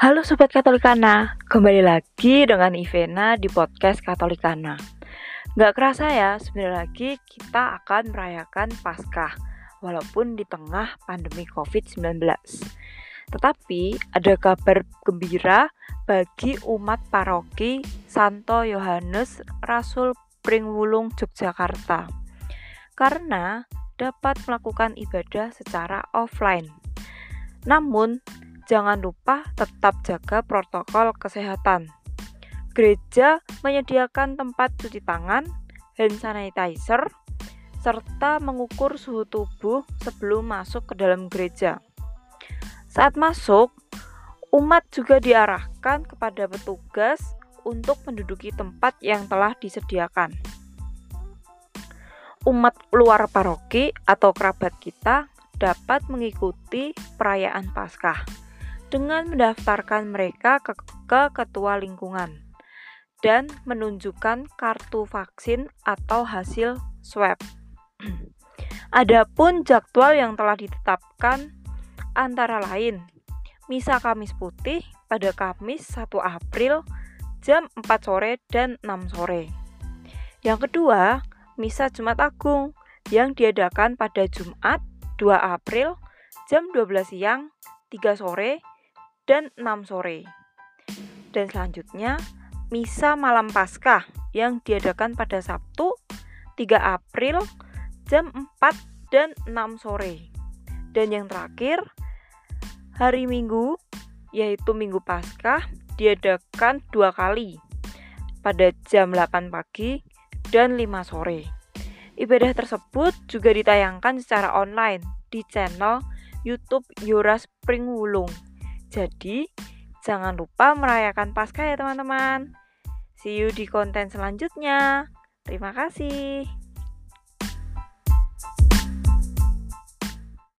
Halo Sobat Katolikana, kembali lagi dengan Ivena di podcast Katolikana. Gak kerasa ya, sebentar lagi kita akan merayakan Paskah, walaupun di tengah pandemi COVID-19. Tetapi ada kabar gembira bagi umat paroki Santo Yohanes Rasul Pringwulung Yogyakarta. Karena dapat melakukan ibadah secara offline. Namun, jangan lupa tetap jaga protokol kesehatan. Gereja menyediakan tempat cuci tangan, hand sanitizer, serta mengukur suhu tubuh sebelum masuk ke dalam gereja. Saat masuk, umat juga diarahkan kepada petugas untuk menduduki tempat yang telah disediakan. Umat luar paroki atau kerabat kita dapat mengikuti perayaan Paskah dengan mendaftarkan mereka ke, ke ketua lingkungan dan menunjukkan kartu vaksin atau hasil swab. Adapun jadwal yang telah ditetapkan antara lain Misa Kamis Putih pada Kamis 1 April jam 4 sore dan 6 sore. Yang kedua, Misa Jumat Agung yang diadakan pada Jumat 2 April jam 12 siang, 3 sore, dan 6 sore. Dan selanjutnya, Misa Malam Paskah yang diadakan pada Sabtu 3 April jam 4 dan 6 sore. Dan yang terakhir, hari Minggu yaitu Minggu Paskah diadakan dua kali pada jam 8 pagi dan 5 sore. Ibadah tersebut juga ditayangkan secara online di channel YouTube Yura Spring Wulung. Jadi, jangan lupa merayakan Paskah ya teman-teman. See you di konten selanjutnya. Terima kasih.